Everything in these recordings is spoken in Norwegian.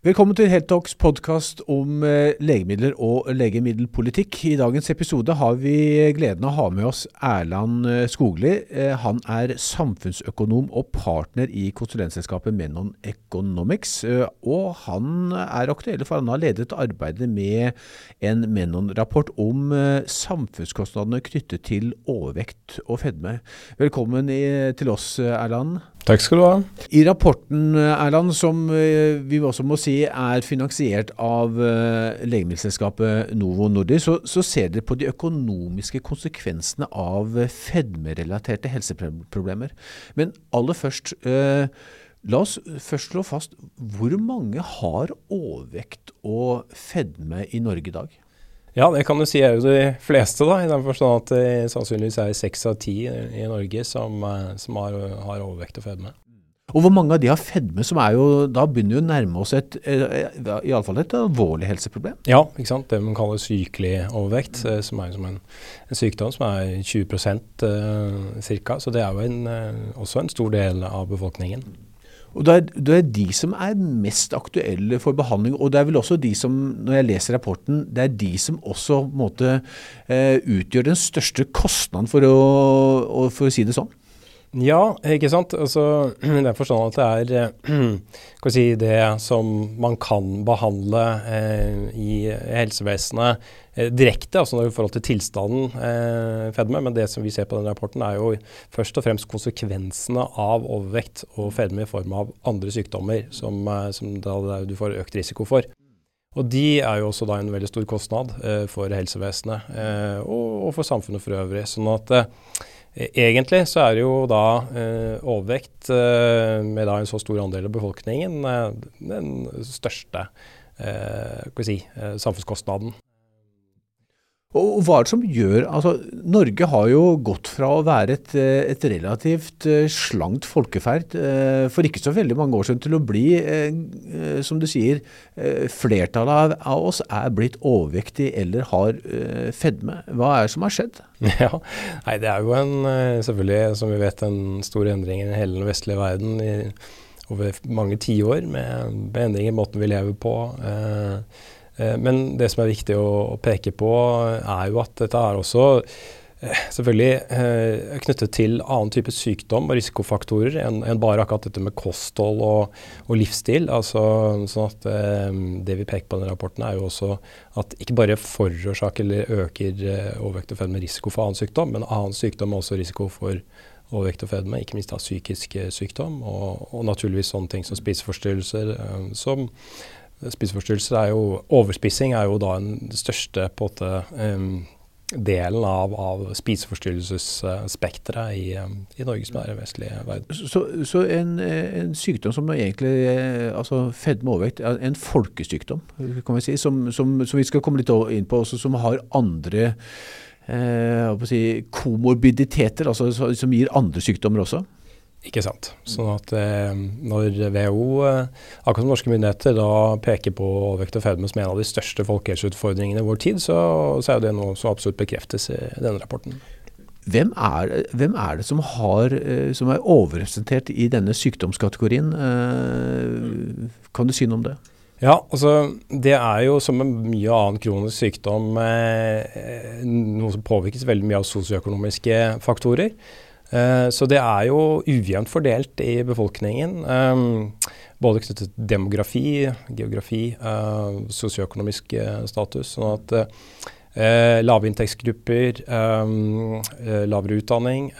Velkommen til Heltalks podkast om eh, legemidler og legemiddelpolitikk. I dagens episode har vi gleden av å ha med oss Erland eh, Skogli. Eh, han er samfunnsøkonom og partner i konsulentselskapet Menon Economics. Og han er aktuell for han har ledet arbeidet med en Menon-rapport om samfunnskostnadene knyttet til overvekt og fedme. Velkommen til oss, Erland. Takk skal du ha. I rapporten Erland, som eh, vi også må si er finansiert av uh, legemiddelselskapet Novo Nordisk, så, så, ser dere på de økonomiske konsekvensene av fedmerelaterte helseproblemer. Men aller først, eh, la oss først slå fast hvor mange har overvekt og fedme i Norge i dag? Ja, det kan du si er jo de fleste, da. I den forstand at det sannsynligvis er seks av ti i Norge som, eh, som har, har, overvekt og fedme. Og hvor mange av de har fedme, som er jo Da begynner vi å nærme oss et, iallfall et alvorlig helseproblem? Ja, ikke sant. Det man kaller sykelig overvekt, mm. som er som en, en, sykdom som er 20 uh, ca. Så det er jo en, også en stor del av befolkningen. Og det er, det er, de som er mest aktuelle for behandling. Og det er vel også de som, når jeg leser rapporten, det er de som også måte, uh, utgjør den største kostnaden, for å, for å si det sånn. Ja, ikke sant. Altså, det er forstått at det er eh, si, det som man kan behandle eh, i helsevesenet eh, direkte, altså i forhold til tilstanden eh, fedme. Men det som vi ser på den rapporten, er jo først og fremst konsekvensene av overvekt og fedme i form av andre sykdommer som, eh, som du får økt risiko for. Og de er jo også da en veldig stor kostnad eh, for helsevesenet og, og, for samfunnet for øvrig. sånn at Egentlig så er det jo da eh, overvekt eh, med da en så stor andel av befolkningen eh, den største eh, si, eh, samfunnskostnaden. Og Hva er det som gjør altså Norge har jo gått fra å være et, eh, et relativt eh, slankt folkeferd eh, for ikke så veldig mange år siden til å bli, som du sier, flertallet av oss er blitt overvektig eller har fedme. Hva er det som har skjedd? Ja, nei, Det er jo en, selvfølgelig, som vi vet, en stor endring i hele den vestlige verden i, over mange tiår, med, med endringer i måten vi lever på. Eh, men det som er viktig å, peke på, er jo at dette er også eh, selvfølgelig eh, knyttet til annen type sykdom og risikofaktorer enn bare akkurat dette med kosthold og, og livsstil. Altså, sånn at Det vi peker på i denne rapporten, er jo også at ikke bare forårsaker eller øker overvekt og fedme risiko for annen sykdom, men annen sykdom er også risiko for overvekt og fedme, ikke minst av psykisk sykdom, og, og naturligvis sånne ting som spiseforstyrrelser, som Spiseforstyrrelser er jo Overspissing er jo da den største på en måte um, delen av, av spiseforstyrrelsesspekteret i, i Norge, som er den vestlige verden. Så, så en, en, sykdom som egentlig altså fedme og overvekt, er en folkesykdom, kan vi si, som, som, som vi skal komme litt inn på, også, som har andre eh, si, komorbiditeter, altså som gir andre sykdommer også? Ikke sant. Sånn at eh, når WHO, eh, akkurat som norske myndigheter, da peker på overvekt og fedme som en av de største folkehelseutfordringene i vår tid, så, så er det noe som absolutt bekreftes i denne rapporten. Hvem er, hvem er det som, har, eh, som, er overrepresentert i denne sykdomskategorien? Eh, kan du si noe om det? Ja, altså Det er jo som med mye annen kronisk sykdom eh, noe som påvirkes veldig mye av sosioøkonomiske faktorer. Eh, så det er jo ujevnt fordelt i befolkningen. Um, både knyttet til demografi, geografi, uh, sosioøkonomisk status. sånn at lave lavinntektsgrupper, um, lavere utdanning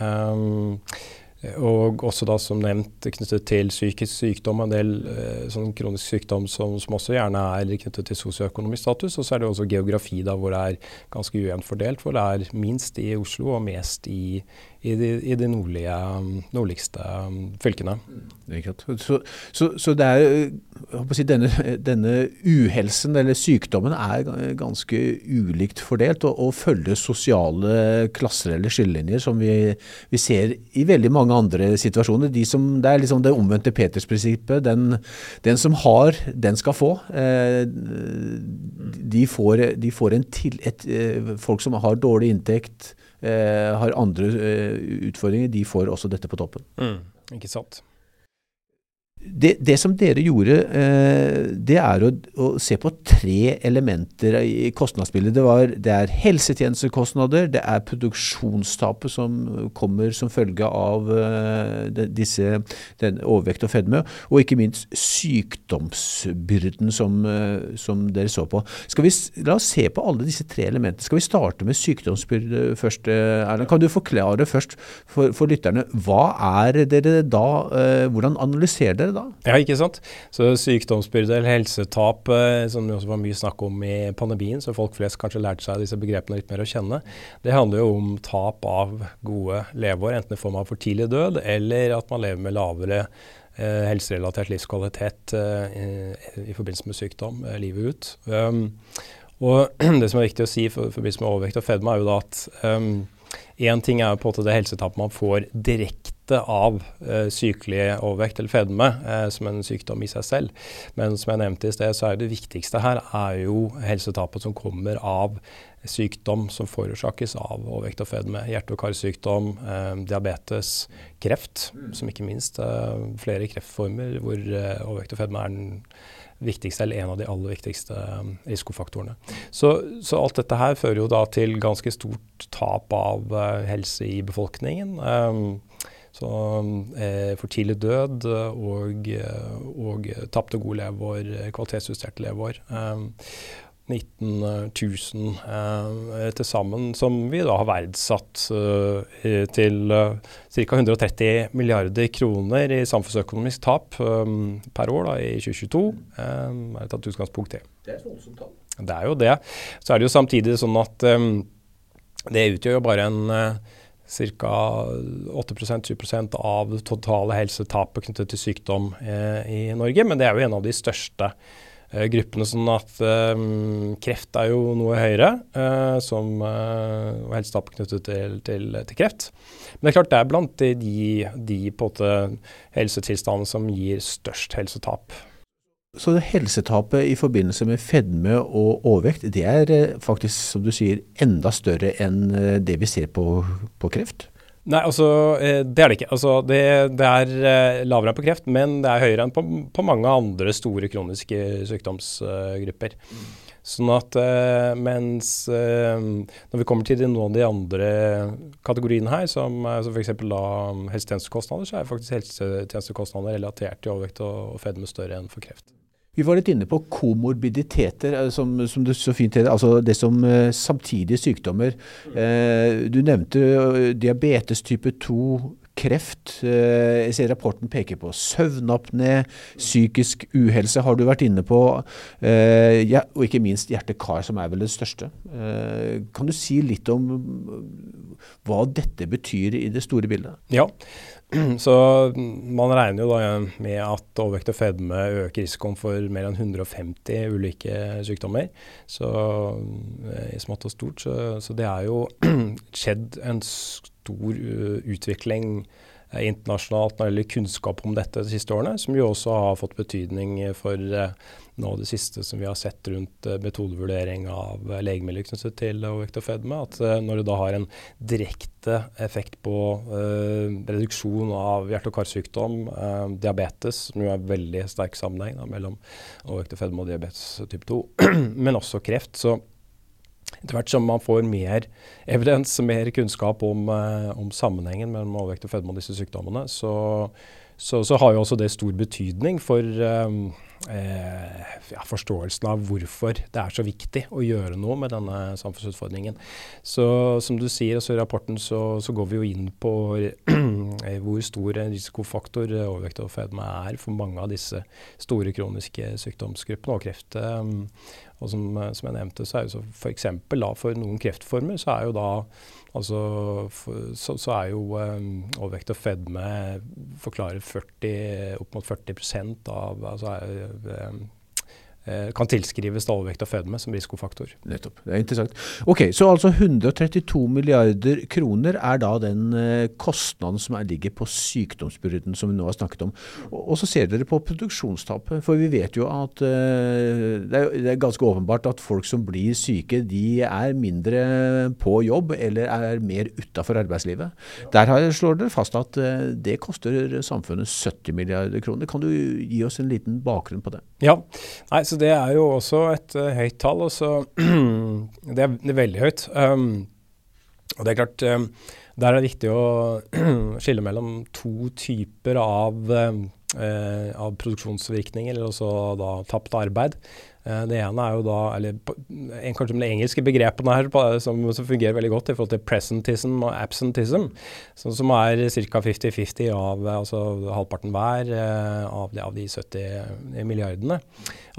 og også da som nevnt knyttet til psykisk sykdom, en del eh, sånn kronisk sykdom som, som, også gjerne er knyttet til sosioøkonomisk status. Og så er det også geografi da hvor det er ganske ujevnt fordelt, hvor det er minst i Oslo og mest i, i de, i de nordlige, nordligste um, fylkene. Så, så, så, er si, denne, denne, uhelsen eller sykdommen er ganske ulikt fordelt og, og følger sosiale klasser eller skillelinjer som vi, vi, ser i veldig mange andre situasjoner. De som, det er liksom det omvendte Peters-prinsippet. Den, den, som har, den skal få. Eh, de får, de får til, et, eh, folk som har dårlig inntekt, eh, har andre utfordringer, de får også dette på toppen. Mm, ikke sant. Det, det, som dere gjorde, eh, det er å, å, se på tre elementer i kostnadsbildet. Det, var, det er helsetjenestekostnader, det er produksjonstapet som kommer som følge av uh, disse, den overvekt og fedme, og ikke minst sykdomsbyrden som, uh, som, dere så på. Vi, la oss se på alle disse tre elementene. Skal vi starte med sykdomsbyrde først, Erlend? Kan du forklare først for, for lytterne, hva er dere da, hvordan analyserer dere da? Ja, ikke sant. Så sykdomsbyrde eller helsetap, eh, som det også var mye snakk om i pandemien, så folk flest kanskje lærte seg disse begrepene litt mer å kjenne, det handler jo om tap av gode leveår, enten i form av for tidlig død eller at man lever med lavere eh, helserelatert livskvalitet eh, i, i, forbindelse med sykdom eh, livet ut. Um, og det som er viktig å si for forbindelse med overvekt og fedme, er jo da at um, ting er på en måte det helsetapet man får direkte av eh, sykelig overvekt eller fedme eh, som en sykdom i seg selv. Men som jeg nevnte i sted, så er det viktigste her er jo helsetapet som kommer av sykdom som forårsakes av overvekt og fedme. Hjerte- og karsykdom, eh, diabetes, kreft, som ikke minst eh, flere kreftformer hvor eh, overvekt og fedme er den viktigste, eller en av de aller viktigste um, risikofaktorene. Så, så, alt dette her fører jo da til ganske stort tap av helse i befolkningen. Så eh, for tidlig død og, og tapte gode leveår, kvalitetsjusterte leveår. Eh, 19 000 eh, til sammen, som vi da har verdsatt eh, til eh, ca. 130 milliarder kroner i samfunnsøkonomisk tap per år da, i 2022. Eh, er tatt utgangspunkt i. Det er et voldsomt tall. Det er jo det. Så er det jo samtidig sånn at det utgjør jo bare en ca. 8-7 av det totale helsetapet knyttet til sykdom eh, i Norge. Men det er jo en av de største eh, gruppene. sånn at eh, kreft er jo noe høyere, eh, som, eh, og helsetapet knyttet til, til, til, kreft. Men det er klart det er blant de, de helsetilstandene som gir størst helsetap. Så helsetapet i forbindelse med fedme og overvekt, det er eh, faktisk, som du sier, enda større enn eh, det vi ser på, på kreft? Nei, altså eh, det er det ikke. Altså, det, det, er lavere enn på kreft, men det er høyere enn på, på mange andre store kroniske sykdomsgrupper. Sånn at mens når vi kommer til noen av de andre kategoriene her, som, som f.eks. helsetjenestekostnader, så er faktisk helsetjenestekostnader relatert til overvekt og fedme større enn for kreft. Vi var litt inne på komorbiditeter, eh, som, som du så fint heter. Altså det som uh, samtidige sykdommer. Uh, du nevnte diabetes type 2, kreft. Jeg ser rapporten peker på søvnapné, psykisk uhelse har du vært inne på. Ja, og ikke minst hjerte-kar, som er vel det største. Kan du si litt om hva dette betyr i det store bildet? Ja, Så man regner jo da med at overvekt og fedme øker risikoen for mer enn 150 ulike sykdommer. Så eh, i smått og stort. Så, så det er jo skjedd en stor uh, utvikling internasjonalt når det gjelder kunnskap om dette de siste årene, som jo også har fått betydning for uh, nå det siste som vi har sett rundt uh, metodevurdering av uh, legemidler knyttet til overvekt og fedme, at uh, når det da har en direkte effekt på reduksjon av hjerte- og karsykdom, diabetes, som jo er veldig sterk sammenheng da, mellom overvekt og fedme og diabetes type 2, men også kreft, så etter hvert som man får mer evidens, mer kunnskap om, om sammenhengen mellom overvekt og fedme og disse sykdommene, så, så, så, har jo også det stor betydning for um, eh, ja, forståelsen av hvorfor det er så viktig å gjøre noe med denne samfunnsutfordringen. Så som du sier altså i rapporten, så, så, går vi jo inn på hvor stor risikofaktor overvekt og fedme er for mange av disse store kroniske sykdomsgruppene og kreft. Um, og som, som, jeg nevnte, så er jo f.eks. for noen kreftformer så er jo da Altså, for, så, så, er jo um, overvekt og fedme forklarer 40, opp mot 40% av altså, um, eh, kan tilskrives overvekt og fedme som risikofaktor. Nettopp. Det er interessant. Ok, Så altså 132 milliarder kroner er da den eh, kostnaden som er, ligger på sykdomsbyrden som vi nå har snakket om. Og, så ser dere på produksjonstapet. For vi vet jo at uh, det, er, ganske åpenbart at folk som blir syke, de er mindre på jobb eller er mer utafor arbeidslivet. Der slår dere fast at det koster samfunnet 70 milliarder kroner. Kan du gi oss en liten bakgrunn på det? Ja, Nei, så det er jo også et uh, høyt tall. Også, det, er, det er veldig høyt. Um, og det er klart, um, der er det viktig å skille mellom to typer av, uh, av produksjonsvirkninger, eller også da tapt arbeid. Eh, det ene er jo da, eller kanskje de engelske begrepene her som, som, fungerer veldig godt i forhold til presentism og absentism, som, som er ca. 50-50 av altså halvparten hver eh, av de, av de, 70 milliardene.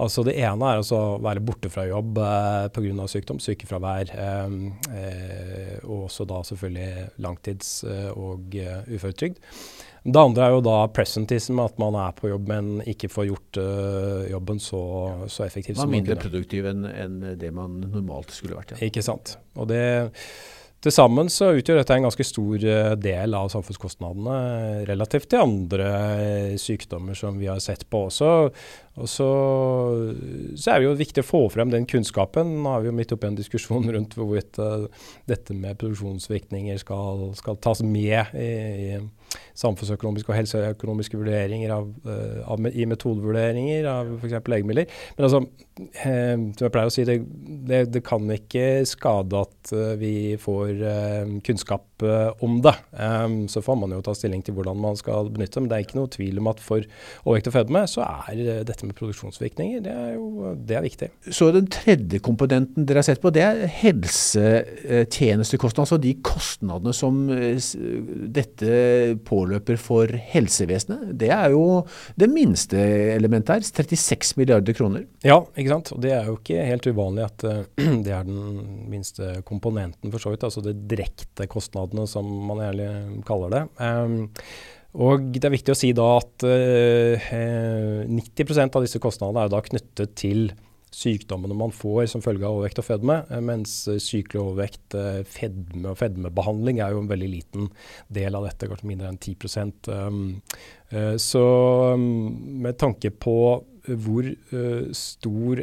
Altså Det ene er altså å være borte fra jobb eh, pga. sykdom, sykefravær, eh, eh, og også da selvfølgelig langtids- eh, og uføretrygd. Det andre er jo da presentism, at man er på jobb, men ikke får gjort uh, jobben så, så effektivt som man mindre produktiv enn en det man normalt skulle vært. Ja. Ikke sant. Og det til sammen så utgjør dette en ganske stor uh, del av samfunnskostnadene relativt til andre uh, sykdommer som vi har sett på også. Og så, så, er det jo viktig å få frem den kunnskapen. Nå er vi jo midt oppi en diskusjon rundt hvorvidt uh, dette med produksjonsvirkninger skal, skal tas med i, i samfunnsøkonomiske og helseøkonomiske vurderinger av, uh, av, i metodevurderinger av f.eks. legemidler. Men altså, eh, som jeg pleier å si, det, det, det kan ikke skade at uh, vi får uh, kunnskap om det. Um, så får man jo ta stilling til hvordan man skal benytte. Men det er ikke noe tvil om at for overvekt og fedme så er dette med produksjonsvirkninger det er jo det er viktig. Så den tredje komponenten dere har sett på, det er helsetjenestekostnader. Altså de kostnadene som dette påløper for helsevesenet. Det er jo det minste elementet her. 36 milliarder kroner. Ja, ikke sant. Og det er jo ikke helt uvanlig at uh, det er den minste komponenten, for så vidt. Altså de direkte kostnadene, som man gjerne kaller det. Um, og det er viktig å si da at uh, eh, 90% av disse kostnadene er da knyttet til sykdommene man får som følge av overvekt og fedme, eh, mens eh, sykelig overvekt, eh, fedme og fedmebehandling er jo en veldig liten del av dette, kanskje mindre enn 10 um, Så um, med tanke på hvor stor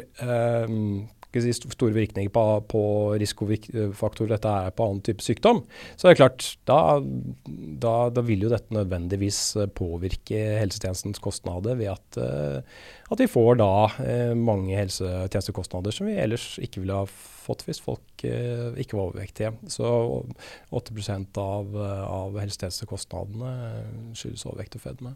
si, store virkninger på, på risikofaktorer dette er på annen type sykdom, så det er klart, da, da, da vil jo dette nødvendigvis påvirke helsetjenestens kostnader ved at, eh, at vi får da eh, mange helsetjenestekostnader som vi ellers ikke ville ha fått hvis folk eh, ikke var overvektige. Så 8% av, av helsetjenestekostnadene skyldes overvekt og fedme.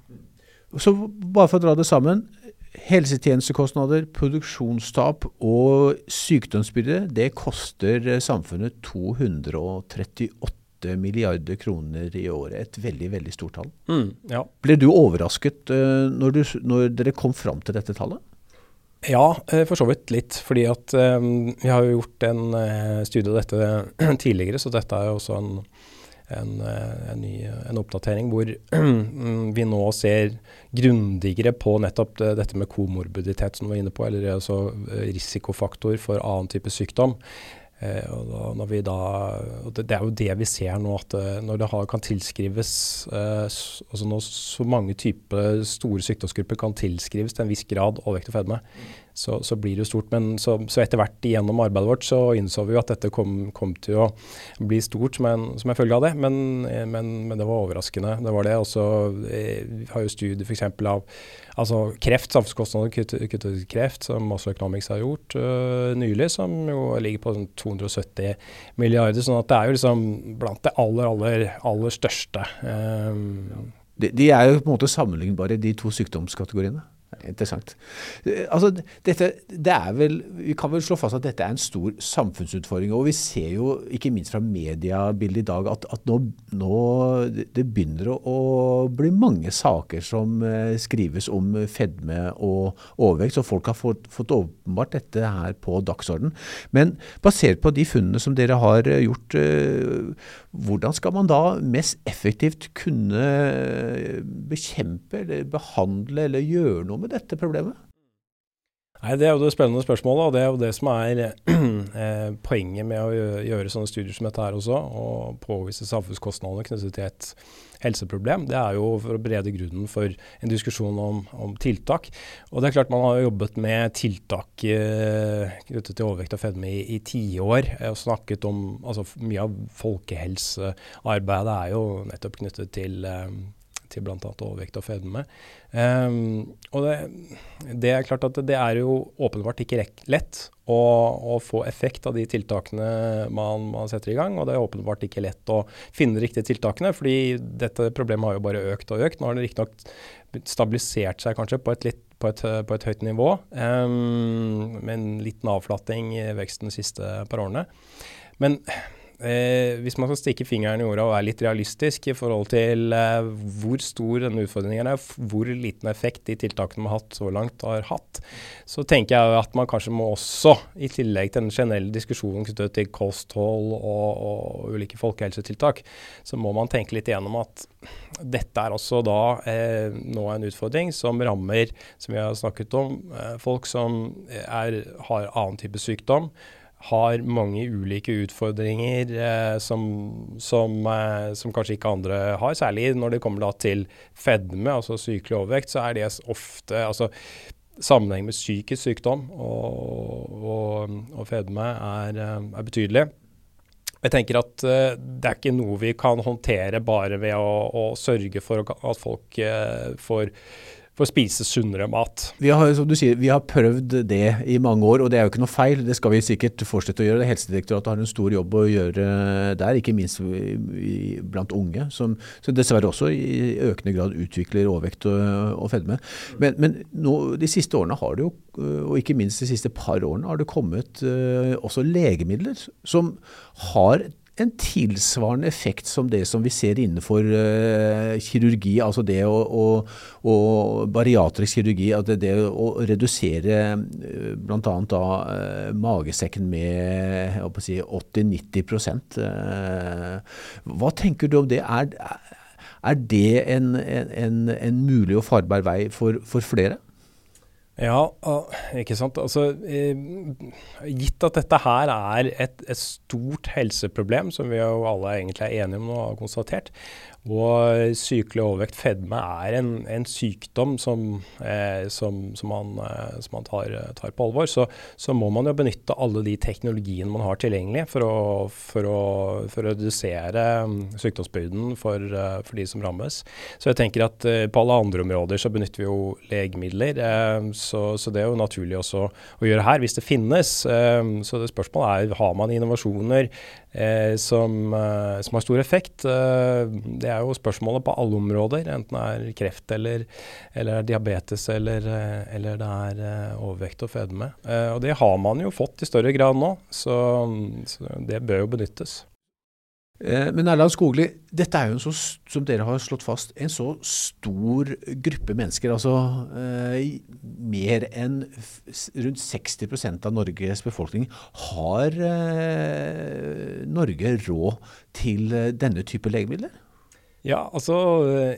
Så bare for å dra det sammen. Helsetjenestekostnader, produksjonstap og sykdomsbyrde det koster samfunnet 238 milliarder kroner i året. Et veldig veldig stort tall. Mm, ja. Ble du overrasket uh, når, du, når, dere kom fram til dette tallet? Ja, eh, for så vidt litt. Fordi at vi har jo gjort en studie av dette tidligere, så dette er jo også en en, eh, en, ny, en oppdatering hvor vi nå ser grundigere på nettopp det, dette med komorbiditet, som du var inne på, eller altså eh, risikofaktor for annen type sykdom. Eh, og da, da, og det, det, er jo det vi ser nå, at eh, når det har, kan tilskrives eh, altså Når så mange typer store sykdomsgrupper kan tilskrives til en viss grad overvekt og fedme, så, så, blir det jo stort. Men så, så, etter hvert gjennom arbeidet vårt så innså vi jo at dette kom, kom til å bli stort som en, som en følge av det. Men, men, men, det var overraskende. Det var det. Og så eh, vi har jo studier f.eks. av altså kreft, samfunnskostnader knyttet til kreft, som også Economics har gjort uh, nylig, som jo ligger på sånn 270 milliarder. sånn at det er jo liksom blant det aller, aller, aller største. Um, de, de, er jo på en måte sammenlignbare, de to sykdomskategoriene? Interessant. Altså, dette, det er vel, vi kan vel slå fast at dette er en stor samfunnsutfordring. Og vi ser jo ikke minst fra mediebildet i dag at, at nå, nå, det begynner å, bli mange saker som eh, skrives om fedme og overvekt. Så folk har fått, fått åpenbart dette her på dagsorden. Men basert på de funnene som dere har eh, gjort, eh, hvordan skal man da mest effektivt kunne bekjempe eller behandle eller gjøre noe med dette problemet? Nei, Det er jo det spennende spørsmålet, og det er jo det som er eh, poenget med å gjøre, sånne studier som dette her også, og påvise samfunnskostnadene knyttet til et helseproblem. Det er jo for å berede grunnen for en diskusjon om, om tiltak. Og det er klart Man har jobbet med tiltak eh, knyttet til overvekt og fedme i tiår. og snakket om, altså Mye av folkehelsearbeidet er jo nettopp knyttet til eh, til bl.a. overvekt og fedme. Um, og det, det, er klart at det er jo åpenbart ikke lett å, å få effekt av de tiltakene man, man, setter i gang. Og det er åpenbart ikke lett å finne de riktige tiltakene, fordi dette problemet har jo bare økt og økt. Nå har det riktignok stabilisert seg kanskje på et, litt, på et, på et høyt nivå, um, med en liten avflatting i veksten de siste par årene. Men eh, hvis man skal stikke fingeren i jorda og være litt realistisk i forhold til eh, hvor stor denne utfordringen er, hvor liten effekt de tiltakene man har hatt så langt, har hatt, så tenker jeg at man kanskje må også, i tillegg til den generelle diskusjonen knyttet til kosthold og, og ulike folkehelsetiltak, så må man tenke litt igjennom at dette er også da eh, nå en utfordring som rammer, som vi har snakket om, eh, folk som er, har annen type sykdom har mange ulike utfordringer eh, som, som, eh, som, kanskje ikke andre har. Særlig når det kommer til fedme, altså sykelig overvekt, så er det ofte altså, Sammenheng med psykisk sykdom og, og, og fedme er, eh, er, betydelig. Jeg tenker at uh, det er ikke noe vi kan håndtere bare ved å, å sørge for at folk uh, får for å spise sunnere mat. Vi har, som du sier, vi har prøvd det i mange år, og det er jo ikke noe feil. Det skal vi sikkert fortsette å gjøre. Helsedirektoratet har en stor jobb å gjøre der, ikke minst blant unge, som, som dessverre også i økende grad utvikler overvekt og, og fedme. Men, men nå, de siste årene har det jo, og ikke minst de siste par årene, har det kommet uh, også legemidler som har en tilsvarende effekt som det som vi ser innenfor uh, kirurgi, altså det å, å, å bariatrisk kirurgi, at det, det å redusere uh, bl.a. uh, magesekken med si, 80-90 uh, Hva tenker du om det? Er, er det en, en, en, mulig og farbar vei for, for flere? Ja, ikke sant. Altså, eh, gitt at dette her er et, et, stort helseproblem, som vi jo alle egentlig er enige om og har konstatert, og sykelig overvekt, fedme, er en, en sykdom som, eh, som, som, man, eh, som man tar, tar, på alvor. Så, så, må man jo benytte alle de teknologiene man har tilgjengelig for å, for å, for å redusere mm, sykdomsbyrden for, eh, for, de som rammes. Så jeg tenker at eh, på alle andre områder så benytter vi jo legemidler. Eh, så, så, det er jo naturlig også å gjøre her, hvis det finnes. så det spørsmålet er har man innovasjoner eh, som, eh, som, har stor effekt. Eh, det er jo spørsmålet på alle områder, enten det er kreft eller, eller diabetes eller, eh, eller, det er eh, overvekt og fedme. og det har man jo fått i større grad nå, så, så det bør jo benyttes. Eh, men Erland Skogli, dette er jo så, som dere har slått fast, en så stor gruppe mennesker. Altså eh, mer enn rundt 60% av Norges befolkning. Har eh, Norge råd til eh, denne type legemidler? Ja, altså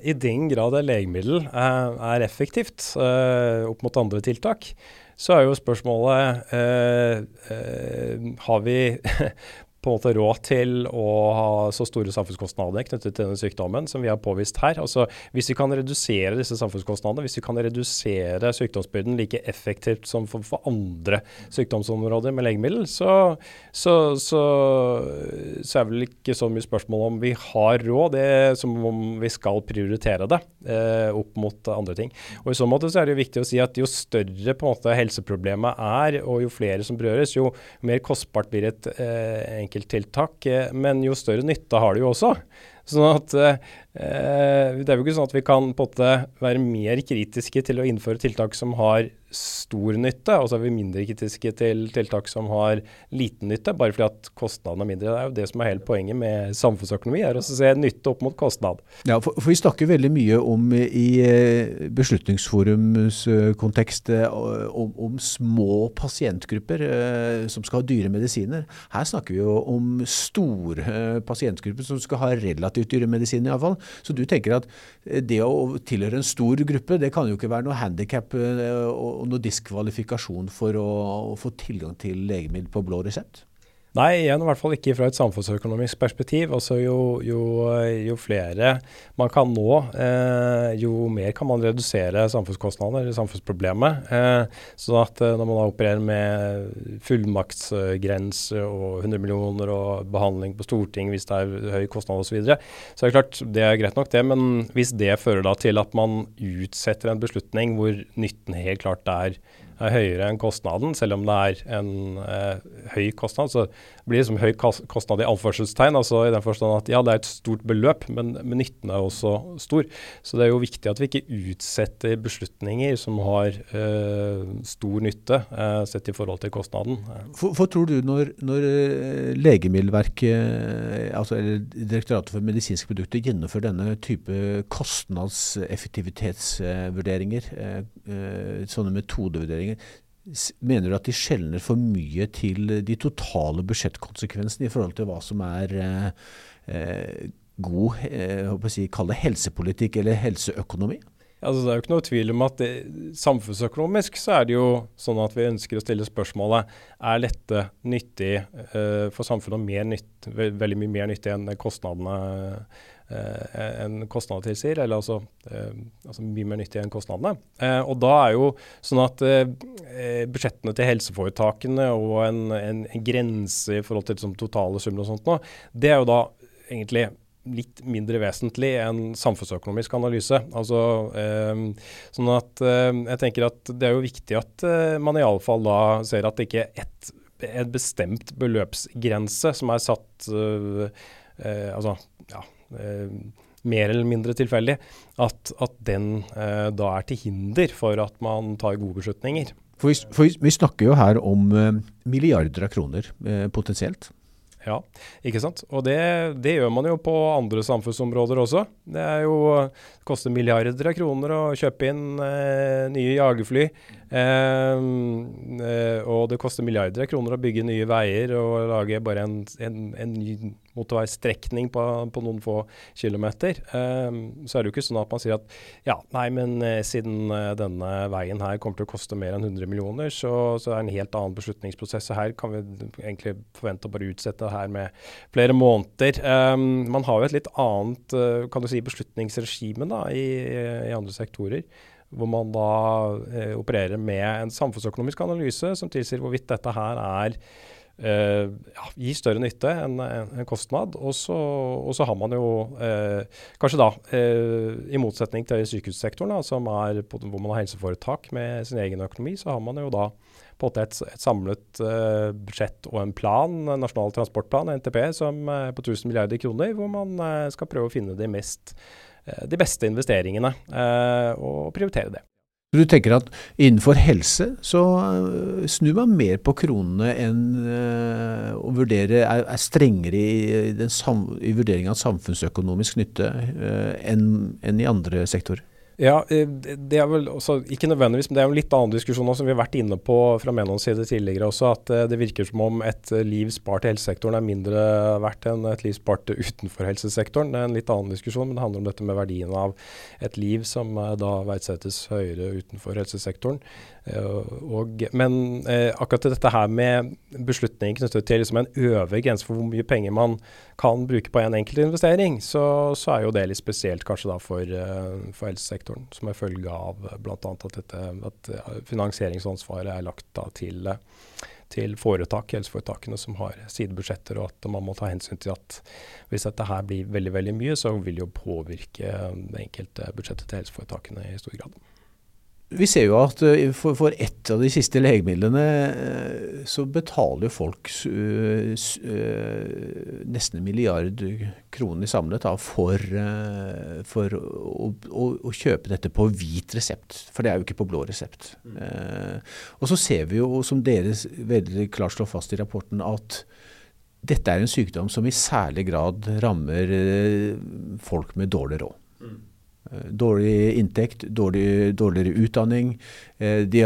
i den grad et legemiddel er, er effektivt eh, opp mot andre tiltak, så er jo spørsmålet eh, Har vi på en måte råd til å ha så store samfunnskostnader knyttet til denne sykdommen som vi har påvist her. Altså, Hvis vi kan redusere disse samfunnskostnadene, hvis vi kan redusere sykdomsbyrden like effektivt som for, for andre sykdomsområder med legemiddel, så, så, så, så, er vel ikke så mye spørsmål om vi har råd, det er som om vi skal prioritere det eh, opp mot andre ting. Og I så måte så er det jo viktig å si at jo større på en måte helseproblemet er, og jo flere som berøres, jo mer kostbart blir et eh, enkelttiltak, eh, men jo større nytte har det jo også. Sånn at eh, Det er jo ikke sånn at vi kan på en måte være mer kritiske til å innføre tiltak som har stor nytte, og så er vi mindre kritiske til tiltak som har liten nytte, bare fordi at kostnadene er mindre. Det er jo det som er hele poenget med samfunnsøkonomi, er å se nytte opp mot kostnad. Ja, for, for Vi snakker veldig mye om i eh, Beslutningsforums eh, kontekst eh, om, om, små pasientgrupper som skal ha dyre medisiner. Her snakker vi jo om store pasientgrupper som skal ha relativt dyre medisiner iallfall. Så du tenker at det å tilhøre en stor gruppe, det kan jo ikke være noe handikap og noe diskvalifikasjon for å, å få tilgang til legemiddel på blå resept? Nei, igjen i hvert fall ikke fra et samfunnsøkonomisk perspektiv. Altså jo, jo, jo flere man kan nå, eh, jo mer kan man redusere samfunnskostnadene eller samfunnsproblemet. Eh, sånn at eh, når man da opererer med fullmaktsgrense og 100 millioner og behandling på Stortinget hvis det er høy kostnad osv., så, videre, så er det klart det er greit nok det. Men hvis det fører da til at man utsetter en beslutning hvor nytten helt klart er er høyere enn kostnaden, selv om det er en eh, høy kostnad. Så blir det liksom høy kostnad i anførselstegn, altså i den forstand at ja, det er et stort beløp, men, men, nytten er også stor. Så det er jo viktig at vi ikke utsetter beslutninger som har eh, stor nytte eh, sett i forhold til kostnaden. For, tror du når, når eh, Legemiddelverket, altså eller Direktoratet for medisinske produkter, gjennomfører denne type kostnadseffektivitetsvurderinger, eh, eh, sånne metodevurderinger, Mener du at de skjelner for mye til de totale budsjettkonsekvensene i forhold til hva som er eh, eh god eh, si, helsepolitikk eller helseøkonomi? Altså, det er jo ikke noe tvil om at det, samfunnsøkonomisk så er det jo sånn at vi ønsker å stille spørsmålet er dette nyttig eh, for samfunnet og mer nytt, veldig mye mer nyttig enn kostnadene Eh, enn kostnader tilsier, eller altså, eh, altså, mye mer nyttig enn kostnadene. Eh, og da er jo sånn at budsjettene til helseforetakene og en, en, en grense i forhold til liksom, totale summer og sånt nå, det er jo da egentlig litt mindre vesentlig enn samfunnsøkonomisk analyse. Altså, eh, sånn at eh, jeg tenker at det er jo viktig at eh, man iallfall da ser at det ikke er ett en bestemt beløpsgrense som er satt uh, altså, ja, Eh, mer eller mindre tilfeldig, at, at den eh, da er til hinder for at man tar gode beslutninger. For vi, for vi snakker jo her om eh, milliarder av kroner potensielt. Ja, ikke sant. Og det, det, gjør man jo på andre samfunnsområder også. Det er jo, det koster milliarder av kroner å kjøpe inn eh, nye jagerfly. Eh, eh, og det koster milliarder av kroner å bygge nye veier og lage bare en, en, en ny motorveistrekning på, på, noen få kilometer. Um, så er det jo ikke sånn at man sier at ja, nei, men uh, siden uh, denne veien her kommer til å koste mer enn 100 millioner, så, så er det en helt annen beslutningsprosess. Så her kan vi egentlig forvente å bare utsette det her med flere måneder. Um, man har jo et litt annet kan du si, beslutningsregime da, i, i andre sektorer hvor man da eh, opererer med en samfunnsøkonomisk analyse som tilsier hvorvidt dette her er eh, ja, gir større nytte enn en kostnad. Og så, og så, har man jo eh, kanskje da, eh, i motsetning til sykehussektoren, da, som er hvor man har helseforetak med sin egen økonomi, så har man jo da på et, et samlet uh, budsjett og en plan, en nasjonal transportplan, NTP, som er på 1000 milliarder kroner, hvor man uh, skal prøve å finne de, mest, uh, de beste investeringene og prioritere det. Du tenker at innenfor helse så eh, snur man mer på kronene enn å vurdere, er, er strengere i, i vurdering av samfunnsøkonomisk nytte enn, enn i andre sektorer? Ja, eh, det er vel også, ikke nødvendigvis, men det er en litt annen diskusjon som vi har vært inne på fra Menons side tidligere også, at eh, det virker som om et eh, liv spart i helsesektoren er mindre verdt enn et liv spart utenfor helsesektoren. Det er en litt annen diskusjon, men det handler om dette med verdien av et liv som da verdsettes høyere utenfor helsesektoren. Og, men akkurat dette her med beslutninger knyttet til liksom en øvre grense for hvor mye penger man kan bruke på en enkelt investering, så, så er jo det litt spesielt kanskje da for, for helsesektoren som er følge av bl.a. At, at finansieringsansvaret er lagt da, til, til foretak, helseforetakene som har sidebudsjetter, og at man må ta hensyn til at hvis dette her blir veldig veldig mye, så vil det jo påvirke det enkelte budsjettet til helseforetakene i stor grad. Vi ser jo at eh, for, for ett av de siste legemidlene eh, så betaler folk uh, nesten en milliard kroner samlet da, for, for å, å, å, kjøpe dette på hvit resept. For det er jo ikke på blå resept. Mm. og så ser vi jo, som dere veldig klart slår fast i rapporten, at dette er en sykdom som i særlig grad rammer folk med dårlig råd. Mm. Eh, dårlig inntekt, dårlig, dårligere utdanning. Eh, de,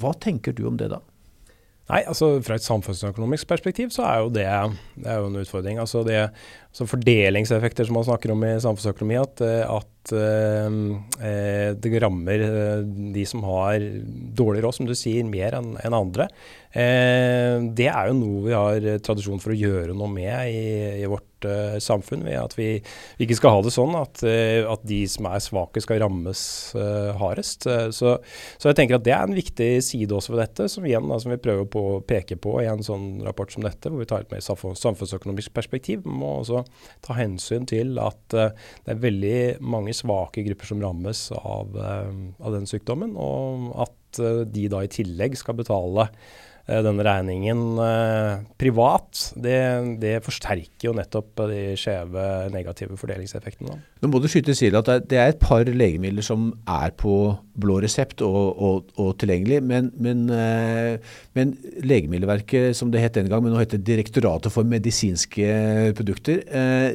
hva tenker du om det, da? Nei, altså Fra et samfunnsøkonomisk perspektiv så er jo det, det er jo en utfordring. Altså det, altså Fordelingseffekter som man snakker om i samfunnsøkonomi, at, at eh, det rammer de som har dårlig råd, som du sier, mer enn en andre. Eh, det er jo noe vi har tradisjon for å gjøre noe med i, i vårt uh, samfunn. Ved at vi, vi, ikke skal ha det sånn at, uh, at de som er svake, skal rammes uh, hardest. Så, så, jeg tenker at det er en viktig side også ved dette, som igjen da, som vi prøver på å peke på i en sånn rapport som dette, hvor vi tar et mer samfunnsøkonomisk perspektiv. Vi må også ta hensyn til at det er veldig mange svake grupper som rammes av, av den sykdommen, og at de da i tillegg skal betale Eh, denne regningen eh, privat, det, det, forsterker jo nettopp de skjeve negative fordelingseffektene. Nå må du skyte til at det er et par legemidler som er på blå resept og, og, og tilgjengelig, men, men, eh, men, Legemiddelverket, som det het den gang, men nå heter Direktoratet for medisinske produkter,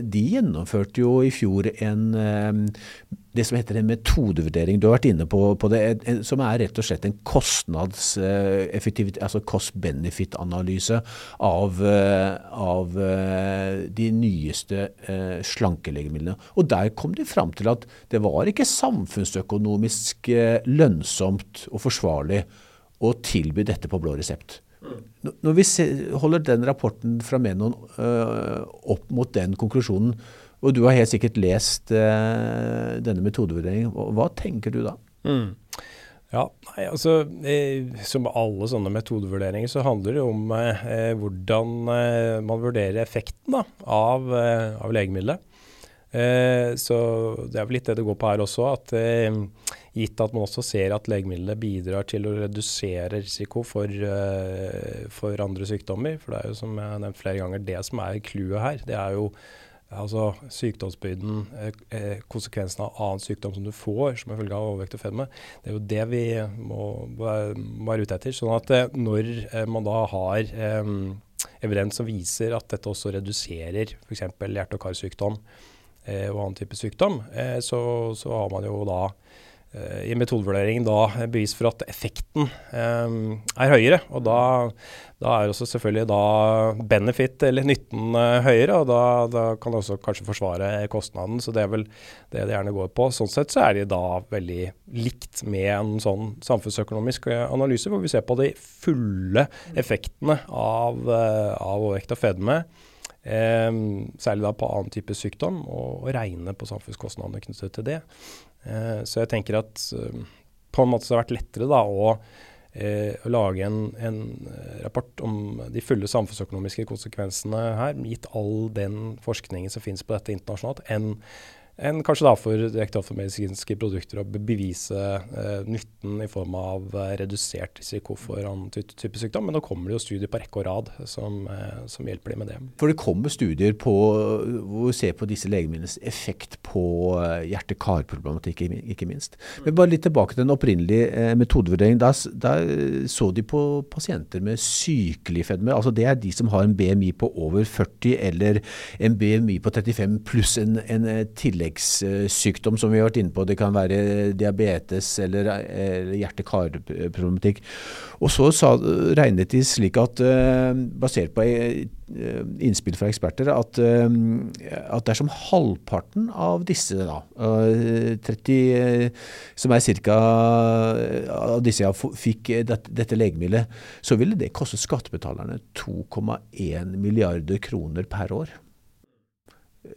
de gjennomførte jo i fjor en det som heter en metodevurdering. Du har vært inne på, på det, en, som er rett og slett en kostnadseffektivitet, altså cost-benefit-analyse av, eh, av, eh, de nyeste slankelegemidlene. Og der kom de fram til at det var ikke samfunnsøkonomisk lønnsomt og forsvarlig å tilby dette på blå resept. Når vi holder den rapporten fra Menon opp mot den konklusjonen, og du har helt sikkert lest eh, denne metodevurderingen. Hva tenker du da? Mm. Ja, nei, altså eh, Som alle sånne metodevurderinger så handler det om eh, hvordan eh, man vurderer effekten da, av, eh, av legemiddelet. Eh, så det er vel litt det det går på her også. at Gitt at man også ser at legemidlene bidrar til å redusere risiko for, for andre sykdommer. For det er jo som jeg har nevnt flere ganger det som er clouet her. Det er jo altså sykdomsbyrden, eh, eh, konsekvensen av annen sykdom som du får som følge av overvekt og fedme. Det er jo det vi må, være ute etter. Sånn at eh, når man da har eh, evidens som viser at dette også reduserer f.eks. hjerte- og karsykdom og annen type sykdom, så, så, har man jo da i metodevurderingen da bevis for at effekten eh, er høyere. Og da, da, er også selvfølgelig da benefit, eller nytten, eh, høyere. Og da, da, kan det også kanskje forsvare kostnaden. Så det er vel det det gjerne går på. Sånn sett så er de da veldig likt med en sånn samfunnsøkonomisk eh, analyse, hvor vi ser på de fulle effektene av, uh, av overvekt og fedme. Eh, særlig da på annen type sykdom, og, og regne på samfunnskostnadene knyttet til det. Eh, så jeg tenker at eh, på en måte så har det vært lettere da å, eh, å lage en, en, rapport om de fulle samfunnsøkonomiske konsekvensene her, gitt all den forskningen som finnes på dette internasjonalt, enn enn kanskje da for Direktoratet for medisinske produkter å bevise eh, nytten i form av eh, redusert risiko for annen type sykdom. Men nå kommer det jo studier på rekke og rad som, eh, som hjelper dem med det. For det kommer studier på, hvor vi ser på disse legemidlenes effekt på eh, hjerte-kar-problematikk, ikke minst. Men bare litt tilbake til den opprinnelige eh, metodevurderingen. Da, da, så de på pasienter med sykelig fedme. Altså det er de som har en BMI på over 40 eller en BMI på 35 pluss en, en eh, tillegg tilleggssykdom som vi har vært inne på. Det kan være diabetes eller, eller hjerte-kar-problematikk. Og så sa, regnet de slik at, uh, basert på uh, innspill fra eksperter, at, uh, at dersom halvparten av disse, da, 30, som er ca. av disse ja, fikk dette, dette legemiddelet, så ville det koste skattebetalerne 2,1 milliarder kroner per år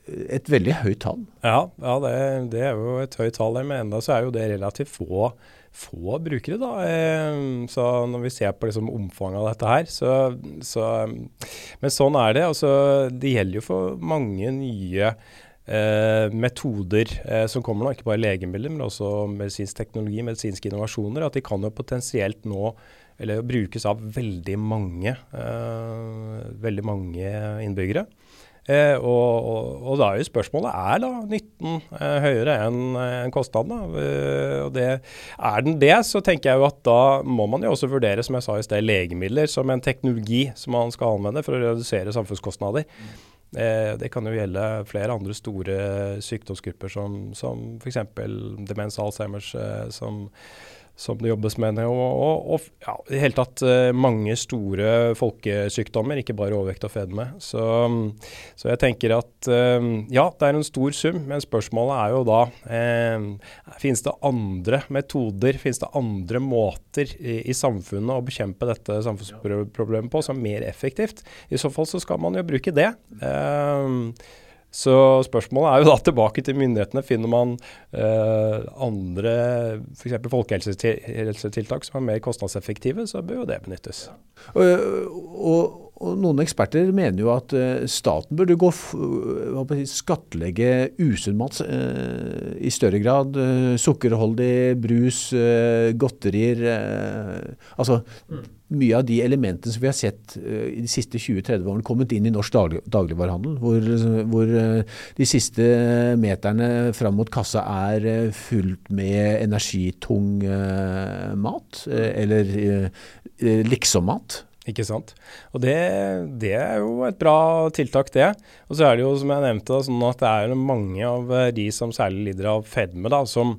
et veldig høyt tall. Ja, ja det, det, er jo et høyt tall. Men enda så er jo det relativt få, få brukere. da. Eh, så når vi ser på liksom omfanget av dette her, så, så, Men sånn er det. altså Det gjelder jo for mange nye eh, metoder eh, som kommer nå. Ikke bare legemidler, men også medisinsk teknologi, medisinske innovasjoner. At de kan jo potensielt nå eller brukes av veldig mange, eh, veldig mange innbyggere. Eh, og, og, og, da er jo spørsmålet er da nytten eh, høyere enn en kostnaden. Eh, og det, er den det, så tenker jeg jo at da må man jo også vurdere som jeg sa i sted, legemidler som en teknologi som man skal anvende for å redusere samfunnskostnader. Eh, det kan jo gjelde flere andre store sykdomsgrupper som, som f.eks. demens Alzheimers, eh, som som det jobbes med. Og, og, og ja, i hele tatt uh, mange store folkesykdommer, ikke bare overvekt og fedme. Så, så, jeg tenker at uh, ja, det er en stor sum, men spørsmålet er jo da eh, Finnes det andre metoder, finnes det andre måter i, i, samfunnet å bekjempe dette samfunnsproblemet på som er mer effektivt? I så fall så skal man jo bruke det. Uh, så spørsmålet er jo da tilbake til myndighetene. Finner man eh, andre f.eks. folkehelsetiltak som er mer kostnadseffektive, så bør jo det benyttes. Og, og, og Noen eksperter mener jo at uh, staten burde gå uh, skattlegge usunn mat uh, i større grad. sukkerholdig brus, godterier. altså mm mye av de elementene som vi har sett i de siste 20-30 årene kommet inn i norsk daglig, dagligvarehandel, hvor, hvor de siste meterne fram mot kassa er fullt med energitung mat, eller liksom-mat. Ikke sant. Og det, det, er jo et bra tiltak, det. Og så er det jo, som jeg nevnte, sånn at det er mange av de som særlig lider av fedme, da, som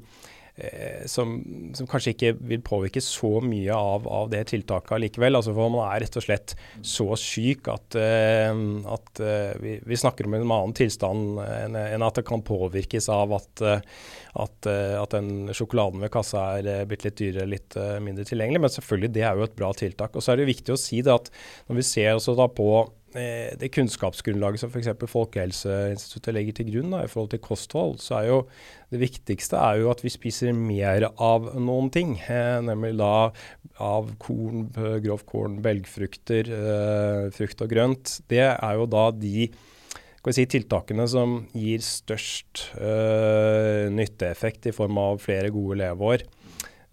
som, som, kanskje ikke vil påvirke så mye av, av det tiltaket likevel. Altså for man er rett og slett så syk at, uh, at uh, vi, vi, snakker om en annen tilstand enn, at det kan påvirkes av at, at, at den sjokoladen ved kassa er blitt litt dyrere, litt mindre tilgjengelig. Men selvfølgelig, det er jo et bra tiltak. Og så er det viktig å si det at når vi ser på Eh, det kunnskapsgrunnlaget som f.eks. Folkehelseinstituttet legger til grunn da, i forhold til kosthold, så er jo det viktigste er jo at vi spiser mer av noen ting. Eh, nemlig da av korn, grovkorn, belgfrukter, eh, frukt og grønt. Det er jo da de si, tiltakene som gir størst eh, nytteeffekt i form av flere gode leveår.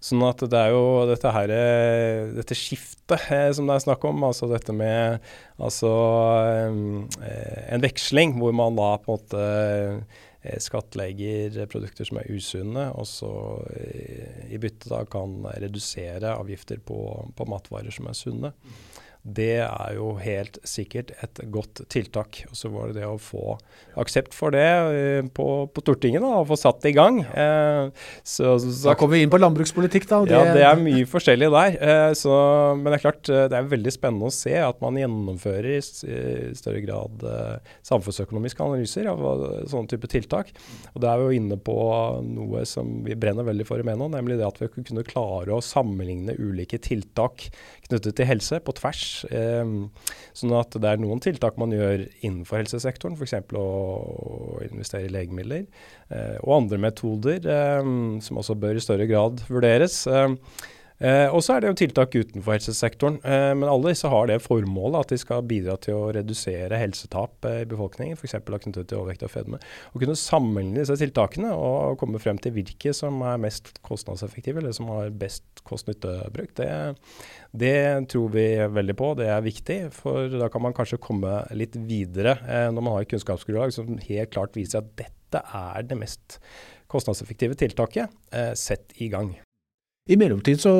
Sånn at det er jo dette, her, eh, dette skiftet eh, som det er snakk om, altså dette med altså, eh, en veksling hvor man da på en måte skattlegger produkter som er usunne, og så i bytte da kan redusere avgifter på, på matvarer som er sunne. Det er jo helt sikkert et godt tiltak. Og så var det det å få aksept for det uh, på, på Stortinget, da, og få satt det i gang. Eh, så, så, da kommer vi inn på landbrukspolitikk, da. Det, ja, det er mye forskjellig der. Eh, så, men det er klart, det er veldig spennende å se at man gjennomfører i, i større grad samfunnsøkonomiske analyser av sånne type tiltak. Og det er jo inne på noe som vi brenner veldig for i Menon, nemlig det at vi kunne klare å sammenligne ulike tiltak knyttet til helse på tvers Eh, sånn at det er noen tiltak man gjør innenfor helsesektoren, f.eks. Å, investere i legemidler. Eh, og andre metoder eh, som også bør i større grad vurderes. Eh, og så er det jo tiltak utenfor helsesektoren. Eh, men alle disse har det formålet at de skal bidra til å redusere helsetap eh, i befolkningen, f.eks. knyttet til overvekt og fedme. Å kunne sammenligne disse tiltakene og komme frem til hvilke som er mest kostnadseffektive, eller som har best kost-nytte-bruk, det, det, tror vi veldig på. Det er viktig, for da kan man kanskje komme litt videre eh, når man har et kunnskapsgrunnlag som helt klart viser at dette er det mest kostnadseffektive tiltaket eh, sett i gang. I mellomtid så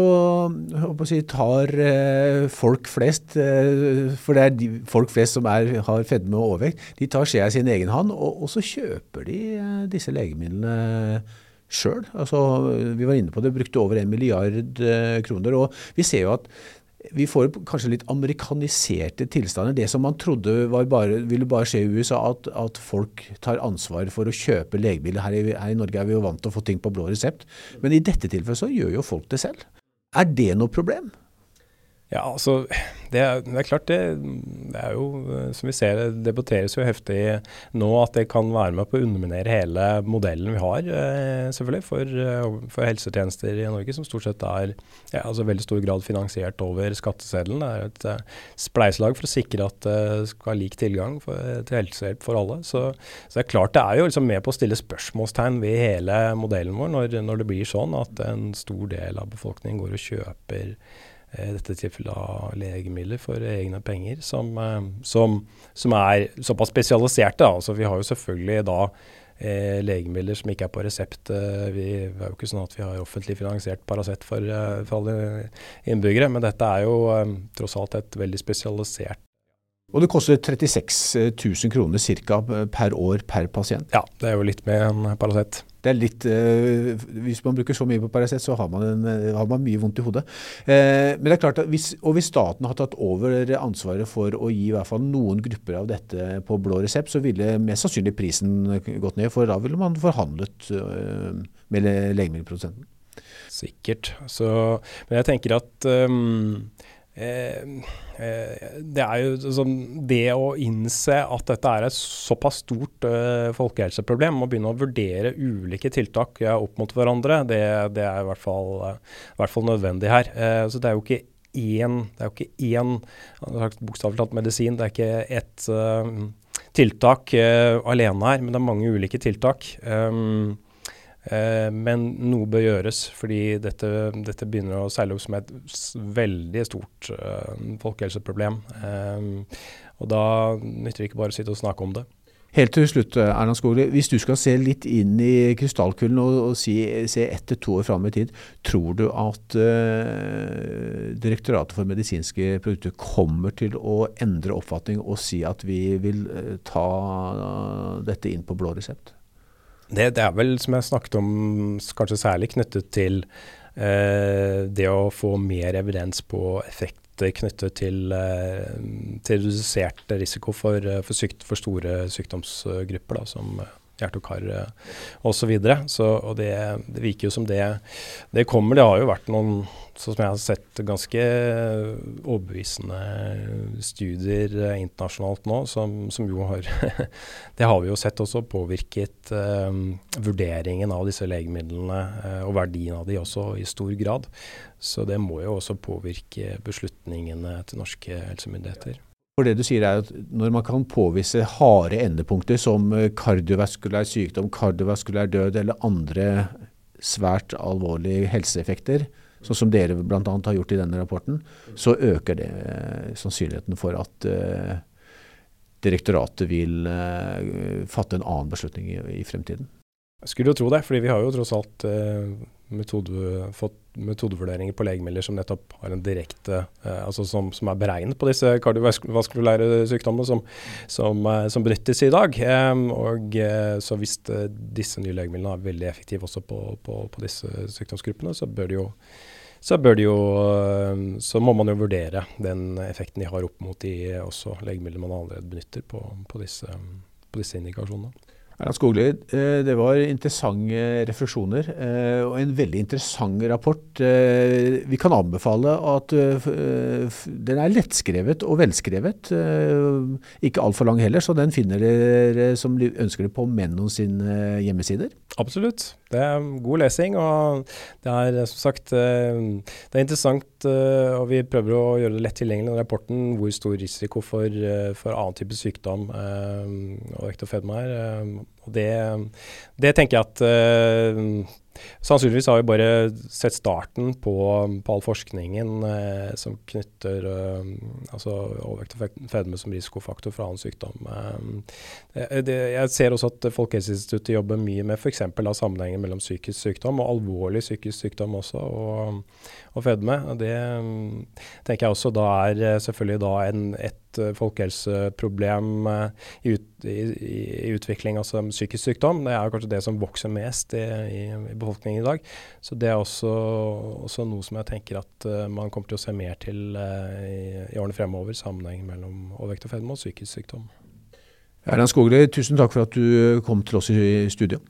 si, tar eh, folk flest, eh, for det er de, folk flest som er, har fedme og overvekt, de tar skjea i sin egen hånd, og, og så kjøper de eh, disse legemidlene sjøl. Altså, vi var inne på det, brukte over en milliard eh, kroner. Og vi ser jo at vi får kanskje litt amerikaniserte tilstander. Det som man trodde bare, ville bare skje i USA, at, at, folk tar ansvar for å kjøpe legemidler. Her, her, i Norge er vi jo vant til å få ting på blå resept, men i dette tilfellet så gjør jo folk det selv. Er det noe problem? Ja, altså det er, det er klart det, det, er jo, som vi ser, det debatteres jo heftig nå at det kan være med på å underminere hele modellen vi har eh, selvfølgelig for, eh, for, helsetjenester i Norge, som stort sett er ja, altså veldig stor grad finansiert over skatteseddelen. Det er et spleiselag for å sikre at det skal ha lik tilgang for, til helsehjelp for alle. Så, så, det er klart det er jo liksom med på å stille spørsmålstegn ved hele modellen vår når, når det blir sånn at en stor del av befolkningen går og kjøper i eh, dette tilfellet av legemidler for egne penger, som, eh, som, som er såpass spesialiserte. Altså, vi har jo selvfølgelig da eh, legemidler som ikke er på resept. Eh, vi, det er jo ikke sånn at vi har offentlig finansiert Paracet for, for alle innbyggere, men dette er jo eh, tross alt et veldig spesialisert Og det koster 36 000 kroner ca. per år per pasient. Ja, det er jo litt med en Paracet. Det er litt, eh, Hvis man bruker så mye på Paracet, så har man, en, eh, har man, mye vondt i hodet. Eh, men det er klart at hvis, Og hvis staten har tatt over ansvaret for å gi i hvert fall noen grupper av dette på blå resept, så ville mest sannsynlig prisen gått ned. For da ville man forhandlet eh, med legemiddelprodusenten. Sikkert. Så, men jeg tenker at um det er jo sånn Det å innse at dette er et såpass stort uh, folkehelseproblem, og begynne å vurdere ulike tiltak ja, opp mot hverandre, det, det er i hvert fall, uh, hvert fall nødvendig her. Uh, så det er jo ikke én, det er jo ikke én bokstavelig talt medisin, det er ikke ett tiltak alene her, men det er mange ulike tiltak. Um, Eh, men noe bør gjøres, fordi dette, dette, begynner å seile opp som et veldig stort uh, folkehelseproblem. Um, og da nytter det ikke bare å sitte og snakke om det. Helt til slutt, Erna Skogli. Hvis du skal se litt inn i krystallkulen og, og si, se ett til to år fram i tid, tror du at uh, Direktoratet for medisinske produkter kommer til å endre oppfatning og si at vi vil uh, ta uh, dette inn på blå resept? Det, det, er vel, som jeg snakket om, kanskje særlig knyttet til eh, det å få mer evidens på effekter knyttet til, eh, til redusert risiko for, eh, for, sykt, for store sykdomsgrupper, da, som hjerte og kar eh, osv. Så, så, og det, det, virker jo som det, det kommer. Det har jo vært noen, sånn som jeg har sett, ganske overbevisende studier eh, internasjonalt nå, som, som jo har Det har vi jo sett også påvirket eh, vurderingen av disse legemidlene eh, og verdien av de også i stor grad. Så det må jo også påvirke beslutningene til norske helsemyndigheter. For det du sier er at Når man kan påvise harde endepunkter som eh, kardiovaskulær sykdom, kardiovaskulær død eller andre svært alvorlige helseeffekter, sånn som dere bl.a. har gjort i denne rapporten, så øker det eh, sannsynligheten for at uh, direktoratet vil fatte en annen beslutning i, fremtiden. Jeg skulle jo tro det, fordi vi har jo tross alt metode, fått metodevurderinger på legemidler som nettopp har en direkte eh, altså som, som, er beregnet på disse kardiovaskulære sykdommene som, som, eh, som benyttes i dag. Eh, og så Hvis disse nye legemidlene er veldig effektive også på, på, på disse sykdomsgruppene, så bør de jo så, det jo, så må man jo vurdere den effekten de har opp mot de også legemidlene man allerede benytter på, på, disse, på disse indikasjonene. Erland Skogli, eh, det var interessante refleksjoner eh, og en veldig interessant rapport. Eh, vi kan anbefale at den er lettskrevet og velskrevet. Ikke altfor lang heller, så den finner dere som ønsker det på Menno sine hjemmesider. Absolutt. Det er god lesing, og det er som sagt det er interessant. Og vi prøver å gjøre det lett tilgjengelig i rapporten hvor stor risiko for, for annen type sykdom og vekt og fedme er. Og det, det tenker jeg at Sannsynligvis har vi bare sett starten på, på all forskningen eh, som knytter eh, altså overvekt og fedme som risikofaktor for annen sykdom. Det, jeg ser også at Folkehelseinstituttet jobber mye med f.eks. sammenhengen mellom psykisk sykdom og alvorlig psykisk sykdom også, og, og fedme. Det tenker jeg også da er selvfølgelig da en, et folkehelseproblem i, ut, i, i utvikling, altså psykisk sykdom. Det er kanskje det som vokser mest i, i, befolkningen i dag. Så det er også, også, noe som jeg tenker at uh, man kommer til å se mer til i, årene fremover. Sammenheng mellom overvekt og fedme og psykisk sykdom. Erland Skogli, tusen takk for at du kom til oss i studio.